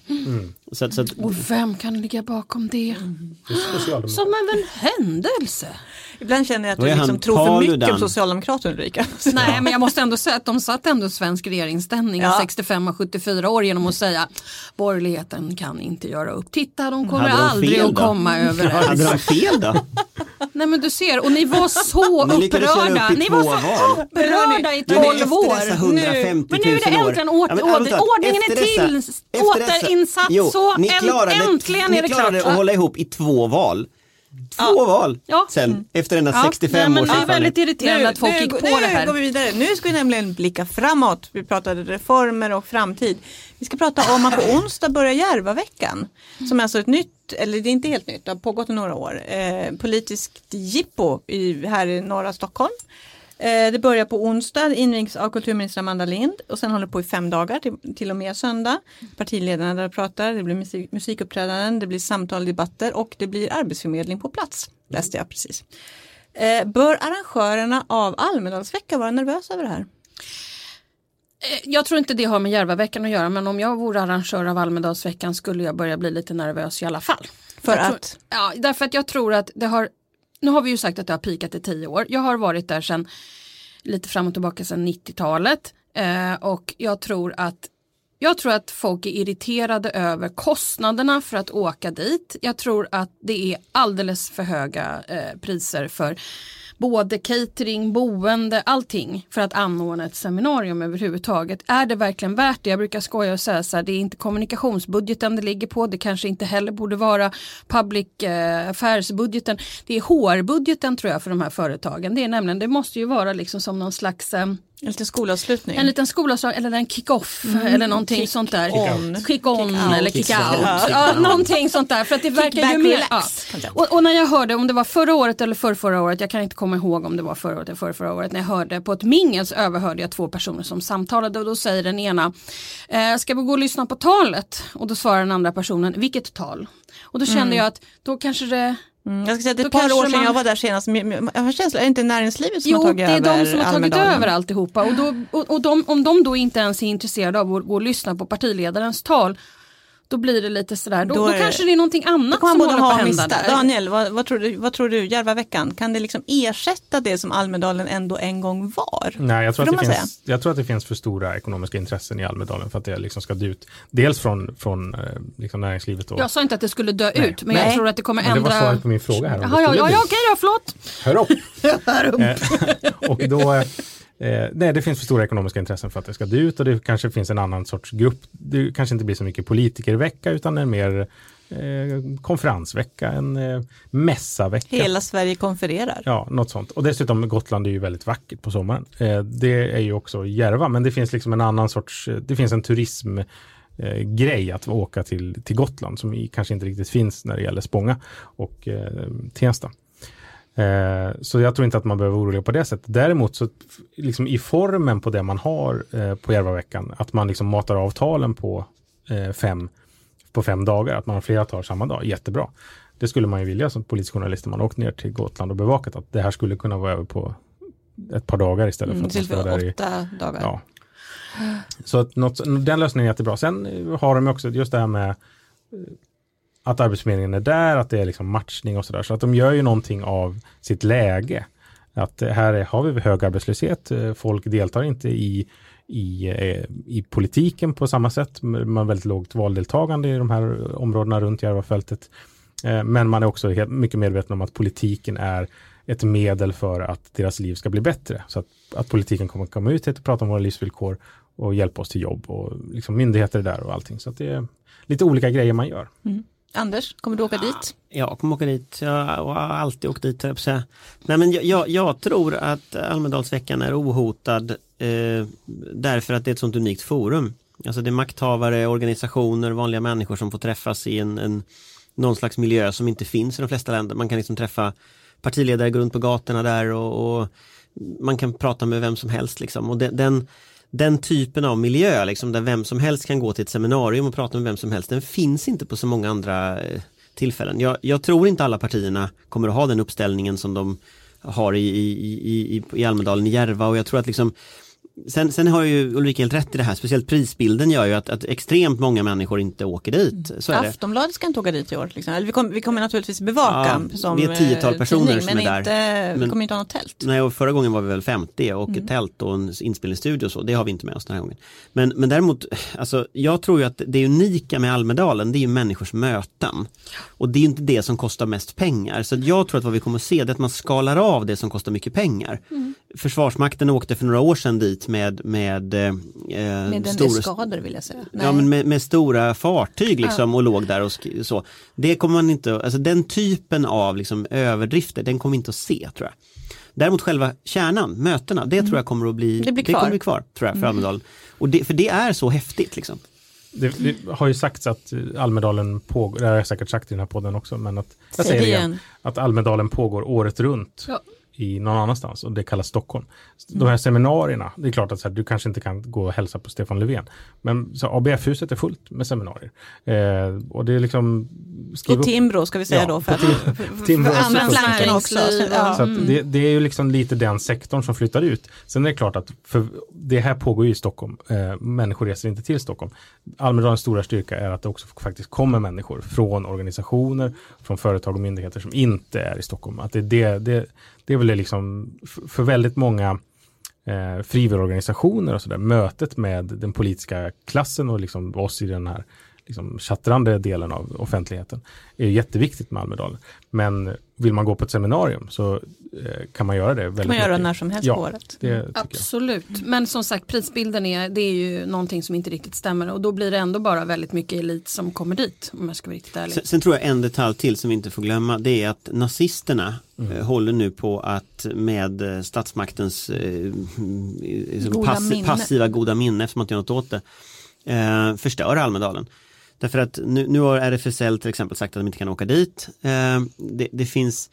B: Så, att- så att,
D: Och vem kan ligga bakom det?
E: det är Socialdemokraterna.
D: Som av en händelse.
C: Ibland känner jag att du liksom tror för mycket
B: Paludan.
C: om Socialdemokraterna Ulrika.
D: Nej men jag måste ändå säga att de satt ändå i svensk regeringsställning
C: Ja.
D: i 65 och 74 år genom att säga borgerligheten kan inte göra upp. Titta de kommer
B: Hade de
D: aldrig att komma
B: hade
D: överens.
B: de fel då?
D: Nej men du ser och ni var så
B: Ni
D: upprörda. Ni var så upprörda i
B: Men efter
D: 12
B: dessa
D: år.
B: 150
D: Men nu är det
B: 000 år.
D: äntligen åter,
B: Ja,
D: åter, ordningen är till, återinsatt
B: Jo,
D: så
B: ni
D: äntligen
B: ni
D: är det klart.
B: klarade att hålla ihop i två val. Två val
D: Ja.
B: sen, efter denna
D: Ja,
B: 65
D: nej,
B: års
D: men det är väldigt
B: erfarenhet.
D: irriterande att folk
C: nu,
D: gick på
C: nu
D: det här.
C: går vi vidare. Nu ska vi nämligen blicka framåt. Vi pratade reformer och framtid. Vi ska prata om att på onsdag börjar Järvaveckan. Som är alltså ett nytt, eller det är inte helt nytt, det har pågått i några år. Eh, politiskt jippo i, här i norra Stockholm. Eh, det börjar på onsdag, invigs av kulturminister Amanda Lind och sen håller det på i fem dagar till, till och med söndag. Partiledarna där pratar, det blir musik, musikuppträdanden, det blir samtal, debatter och det blir arbetsförmedling på plats. Läste jag precis. Eh, bör arrangörerna av Almedalsvecka vara nervösa över det här?
D: Eh, Jag tror inte det har med Järvaveckan att göra men om jag vore arrangör av Almedalsveckan skulle jag börja bli lite nervös i alla fall.
C: För
D: Jag tror-
C: att?
D: Ja, därför att jag tror att det har, nu har vi ju sagt att det har pikat i tio år. Jag har varit där sedan, lite fram och tillbaka sedan 90-talet eh, och jag tror att jag tror att folk är irriterade över kostnaderna för att åka dit. Jag tror att det är alldeles för höga eh, priser för både catering, boende, allting för att anordna ett seminarium överhuvudtaget. Är det verkligen värt det? Jag brukar skoja och säga så här, det är inte kommunikationsbudgeten det ligger på, det kanske inte heller borde vara public eh, affairs-budgeten. Det är HR-budgeten tror jag för de här företagen. Det är nämligen, det måste ju vara liksom som någon slags eh,
C: en liten skolavslutning.
D: en liten skolavslutning eller en kick-off eller någonting
C: Kick
D: sånt där.
C: on.
D: Kick-on
C: Kick
D: eller kick-out.
C: Ja.
D: Ja, någonting sånt där. För att det verkar ju mer... Ja. Och, och när jag hörde, om det var förra året eller för förra året, jag kan inte komma ihåg om det var förra året eller för förra året, när jag hörde på ett mingel så överhörde jag två personer som samtalade och då säger den ena, eh, ska vi gå och lyssna på talet? Och då svarar den andra personen, vilket tal? Och då kände jag att då kanske det
C: Mm, jag ska säga att det är ett par år sedan
D: man-
C: jag var där senast. Jag har känslan, är det inte näringslivet som
D: Jo,
C: har tagit
D: det är
C: över
D: de som har tagit
C: Almedalen?
D: över alltihopa. Och, då, och, och de, om de då inte ens är intresserade av att gå och lyssna på partiledarens tal, då blir det lite sådär, då,
C: Då
D: då, kanske det är någonting
C: Då
D: annat som håller på att hända där.
C: Daniel, vad, vad, tror du, vad tror du, Järvaveckan, kan det liksom ersätta det som Almedalen ändå en gång var?
E: Nej, jag tror, att det finns, jag tror att det finns för stora ekonomiska intressen i Almedalen för att det liksom ska dö ut. Dels från, från eh, liksom näringslivet och
D: Jag sa inte att det skulle dö
E: Nej.
D: ut, men
C: Nej.
D: jag tror att det kommer
E: Men det var
D: ändra...
E: svaret på min fråga här.
D: Jaha, ja, ja, ja, okej då, förlåt.
E: Hör upp! Eh, och då, eh, nej, det finns för stora ekonomiska intressen för att det ska dö ut och det kanske finns en annan sorts grupp. Det kanske inte blir så mycket politikervecka utan en mer eh, konferensvecka, en eh, mässavecka.
C: Hela Sverige konfererar.
E: Ja, något sånt. Och dessutom Gotland är ju väldigt vackert på sommaren. Eh, det är ju också Järva, men det finns liksom en annan sorts, eh, det finns en turism eh, grej att åka till, till Gotland som kanske inte riktigt finns när det gäller Spånga och eh, Tensta. Eh, så jag tror inte att man behöver vara orolig på det sättet. Däremot så liksom i formen på det man har eh, på Järvaveckan, att man liksom matar avtalen på, eh, fem, på fem dagar, att man har flera tal samma dag, jättebra. Det skulle man ju vilja som politisk journalist när man åkt ner till Gotland och bevakat att det här skulle kunna vara över på ett par dagar istället för
C: Mm,
E: att man där i
C: dagar.
E: Ja. Så att något, den lösningen är jättebra. Sen har de också just det här med eh, att Arbetsförmedlingen är där, att det är liksom matchning och sådär. Så att de gör ju någonting av sitt läge. Att här är, har vi hög arbetslöshet, eh, folk deltar inte i, i, eh, i politiken på samma sätt. Man har väldigt lågt valdeltagande i de här områdena runt Järvafältet. Eh, men man är också helt, mycket medveten om att politiken är ett medel för att deras liv ska bli bättre. Så att, att politiken kommer att komma ut hit och prata om våra livsvillkor och hjälpa oss till jobb och liksom myndigheter är där och allting. Så att det är lite olika grejer man gör. Mm.
C: Anders, kommer du åka dit?
B: Jag kommer åka dit, jag har alltid åkt dit. Nej, men jag, jag, jag tror att Almedalsveckan är ohotad eh, därför att det är ett sånt unikt forum. Alltså det är makthavare, organisationer, vanliga människor som får träffas i en, en, någon slags miljö som inte finns i de flesta länder. Man kan liksom träffa partiledare, gå runt på gatorna där och, och man kan prata med vem som helst. Liksom. Och den, den, den typen av miljö, liksom, där vem som helst kan gå till ett seminarium och prata med vem som helst, den finns inte på så många andra eh, tillfällen. Jag, jag tror inte alla partierna kommer att ha den uppställningen som de har i, i, i, i, i Almedalen i Järva och jag tror att liksom Sen, sen har ju Ulrika helt rätt i det här, speciellt prisbilden gör ju att, att extremt många människor inte åker dit. Så är det.
C: Aftonbladet ska inte åka dit i år. Liksom. Eller vi, kommer, vi kommer naturligtvis bevaka
B: Ja,
C: som
B: vi är ett tiotal
C: eh,
B: personer
C: tidning,
B: som
C: men
B: är där.
C: inte, vi
B: Men-
C: kommer inte ha något tält.
B: Nej, och förra gången var vi väl 50 och ett tält och en inspelningsstudio och så, det har vi inte med oss den här gången. Men, men däremot, alltså, jag tror ju att det unika med Almedalen, det är ju människors möten. Och det är inte det som kostar mest pengar. Så jag tror att vad vi kommer att se det är att man skalar av det som kostar mycket pengar. Försvarsmakten åkte för några år sedan dit med, med, eh,
C: Med en
B: stora,
C: skador vill jag säga.
B: Ja men med, med stora fartyg liksom och låg där och sk- så. Det kommer man inte, alltså den typen av liksom överdrifter, den kommer vi inte att se tror jag. Däremot själva kärnan, mötena, det tror jag kommer att bli,
C: Mm. Det blir kvar. Mm.
B: kommer bli kvar tror jag för Almedalen. Och det, för det är så häftigt liksom.
E: Det, det har ju sagts att eh, Almedalen pågår, det har jag säkert sagt i den här podden också, men att jag
C: Säg
E: säger
C: det
E: det igen,
C: igen.
E: att Almedalen pågår året runt
D: Ja.
E: I någon annanstans och det kallas Stockholm. De här seminarierna, det är klart att så här, du kanske inte kan gå och hälsa på Stefan Löfven, men så ABF-huset är fullt med seminarier. Eh, och det är liksom...
C: Och Timbro ska vi säga
E: Ja,
C: då för,
E: Timbro
C: för
E: är
C: andra
E: så
C: flanken också.
D: Och-
C: Ja.
E: Så att det, det är ju liksom lite den sektorn som flyttar ut. Sen är det klart att för det här pågår ju i Stockholm. Eh, människor reser inte till Stockholm. Almedalens stora styrka är att det också faktiskt kommer människor från organisationer, från företag och myndigheter som inte är i Stockholm. Att det, det, det, det är väl det liksom för väldigt många eh, frivilligorganisationer och sådär, mötet med den politiska klassen och liksom oss i den här liksom chattrande delen av offentligheten är jätteviktigt med Almedalen. Men vill man gå på ett seminarium så eh, kan man göra det väldigt
C: kan man göra
E: mycket.
C: när som helst
E: ja,
C: på året.
E: Det jag.
D: Absolut, men som sagt prisbilden är, det är ju någonting som inte riktigt stämmer och då blir det ändå bara väldigt mycket elit som kommer dit om jag ska vara riktigt ärlig.
B: Sen, sen tror jag en detalj till som vi inte får glömma det är att nazisterna eh, håller nu på att med eh, statsmaktens eh, mm,
C: Goda
B: passi-
C: minne.
B: passiva goda minne eftersom man inte gör något åt det eh, förstöra Almedalen. Därför att nu, nu har RFSL till exempel sagt att de inte kan åka dit. Eh, det, det finns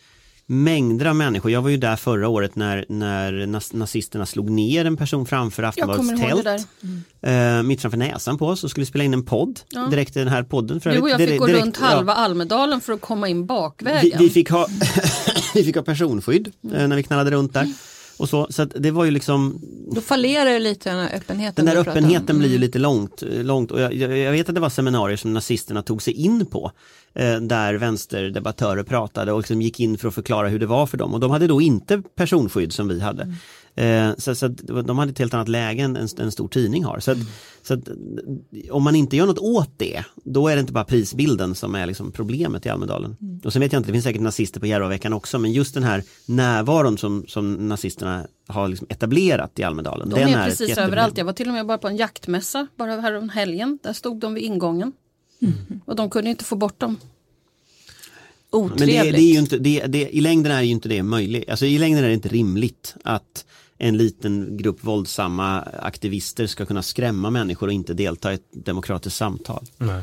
B: mängder av människor. Jag var ju där förra året när, när nazisterna slog ner en person framför Aftonbladets tält.
D: där.
B: Eh, mitt framför näsan på oss och skulle spela in en podd.
D: Ja.
B: Direkt i den här podden. För
D: Du och jag fick gå
B: Direkt-
D: runt
B: ja.
D: halva Almedalen för att komma in
B: Vi,
D: bakvägen.
B: vi, fick ha, vi fick ha personskydd eh, när vi knallade runt där. Och så, så det var ju liksom
C: Då fallerar ju lite den här öppenheten.
B: Den där öppenheten blir ju
C: Mm.
B: lite långt, eh, långt och jag, jag, vet att det var seminarier som nazisterna tog sig in på eh, där vänsterdebattörer pratade och liksom gick in för att förklara hur det var för dem och de hade då inte personskydd som vi hade. Eh, så så att de hade ett helt annat läge än en, en stor tidning har. Så, att, så att, om man inte gör något åt det, då är det inte bara prisbilden som är liksom problemet i Almedalen. Och sen vet jag inte, det finns säkert nazister på Järvaveckan också, men just den här närvaron som, som nazisterna har liksom etablerat i Almedalen.
D: De
B: den
D: är
B: ett
D: precis överallt. Jag var till och med bara på en jaktmässa bara här om helgen. Där stod de vid ingången.
B: Mm.
D: Och de kunde inte få bort dem.
C: Otrevligt.
B: Men det, det är ju inte, det, det, i längden är ju inte det möjligt. Alltså i längden är det inte rimligt att en liten grupp våldsamma aktivister ska kunna skrämma människor och inte delta i ett demokratiskt samtal.
E: Nej.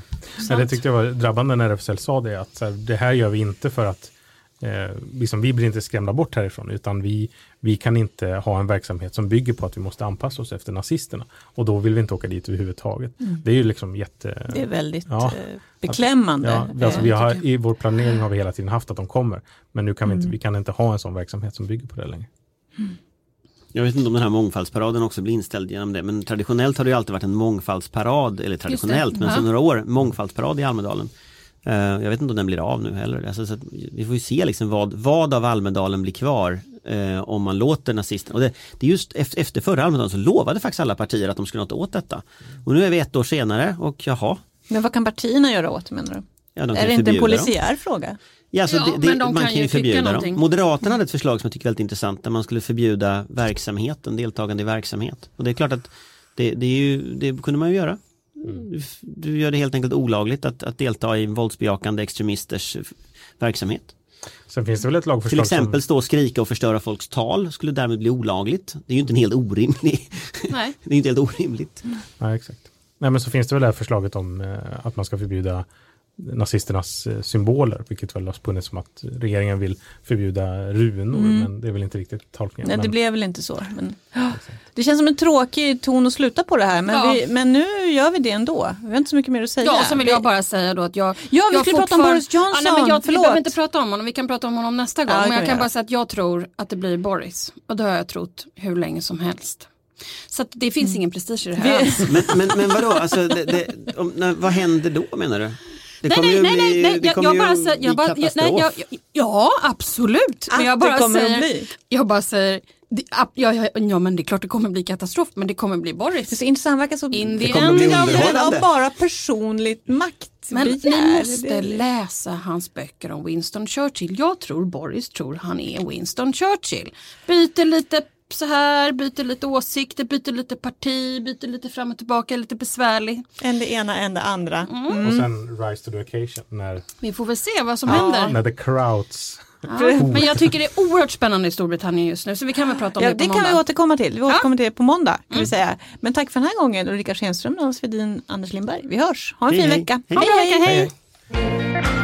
E: Nej, det tyckte jag var drabbande när RFSL sa det, att här, det här gör vi inte för att eh, liksom, vi blir inte skrämda bort härifrån, utan vi, vi kan inte ha en verksamhet som bygger på att vi måste anpassa oss efter nazisterna. Och då vill vi inte åka dit överhuvudtaget. Det är ju liksom jätte...
C: Det är väldigt
E: Ja.
C: eh, beklämmande.
E: Ja, alltså vi
C: Eh,
E: har, I vår planering har vi hela tiden haft att de kommer. Men nu kan vi, inte, vi kan inte ha en sån verksamhet som bygger på det längre.
B: Jag vet inte om den här mångfaldsparaden också blir inställd genom det men traditionellt har det alltid varit en mångfaldsparad, eller traditionellt men sedan några år, mångfaldsparad i Almedalen. Eh, jag vet inte om den blir av nu heller. Alltså, så vi får ju se liksom vad, vad av Almedalen blir kvar eh, om man låter nazisterna. Och det, det är just efter, efter förra Almedalen så lovade faktiskt alla partier att de skulle något åt detta. Och nu är vi ett år senare och jaha.
C: Men vad kan partierna göra åt menar du?
B: Ja, de
C: Är det inte en
B: förbjuda dem.
C: polisiär fråga?
B: Ja, alltså
D: Ja,
B: det, det,
D: men de
B: man
D: kan
B: kan ju förbjuda dem. Moderaterna hade ett förslag som jag tycker är väldigt intressant där man skulle förbjuda verksamheten, deltagande i verksamhet. Och det är klart att det, det, är ju, det kunde man ju göra. Du, du gör det helt enkelt olagligt att, att delta i våldsbejakande extremisters verksamhet.
E: Sen finns det väl ett
B: Till
E: lagförslag
B: exempel
E: som...
B: stå och skrika och förstöra folks tal skulle därmed bli olagligt. Det är ju inte en helt orimlig,
D: Nej.
B: det är inte helt orimligt.
E: Ja, exakt. Nej, men så finns det väl det här förslaget om eh, att man ska förbjuda nazisternas eh, symboler, vilket väl har spunnit som att regeringen vill förbjuda runor, men det är väl inte riktigt tolkningen.
C: Nej, det
E: men,
C: blev väl inte så. Men, det känns som en tråkig ton att sluta på det här, men,
D: Ja.
C: vi, men nu gör vi det ändå. Vi har inte så mycket mer att säga.
D: Ja, sen vill jag
C: Vi-
D: bara säga då att jag...
C: Ja, vi
D: jag
C: skulle prata om Boris Johnson.
D: Ja, nej, men jag, vi
C: Förlåt.
D: behöver inte prata om honom, vi kan prata om honom nästa gång.
C: Ja, det
D: men jag
C: vi
D: kan
C: göra.
D: bara säga att jag tror att det blir Boris. Och det har jag trott hur länge som helst. Så att det finns ingen prestige i det här
C: Vi-.
B: Men, men, men vadå, alltså, det, det, om, när, vad händer då menar du? Det
D: Nej,
B: kommer
D: nej, nej, nej, nej,
B: det
D: jag,
B: kommer
D: jag bara säger, jag bara, nej,
B: katastrof.
D: jag, jag, ja absolut.
C: Att
D: men jag
C: det
D: bara
C: kommer att
D: säger,
C: bli.
D: jag bara säger, det, ja, ja, ja men det är klart det kommer bli katastrof, men det kommer bli
C: Det är
D: Boris.
C: så intressant, verkar så
D: In
B: Det
D: the
B: kommer
D: end
B: bli
D: of the-
B: underhållande.
C: av bara personligt
D: Men
C: maktbegär.
D: ni måste
C: Det-
D: läsa hans böcker om Winston Churchill. Jag tror Boris tror han är Winston Churchill. Byter lite så här, byter lite åsikter, byter lite parti, byter lite fram och tillbaka, lite besvärlig.
C: En det ena, en det andra.
E: Och sen Rise to the occasion, när,
D: Vi får väl se vad som händer.
E: när the crowds
D: Ja, men jag tycker det är oerhört spännande i Storbritannien just nu så vi kan väl prata om
C: Ja,
D: det på
C: det kan
D: måndag.
C: vi återkomma till. Vi återkommer till det på måndag. Kan vi säga. Men tack för den här gången Ulrika Schenström, Nanna Svedin, Anders Lindberg. Vi hörs. Ha en
B: Hej,
C: fin
B: hej.
C: vecka.
B: Hej.
D: Ha en bra vecka, hej!
E: Hej, hej.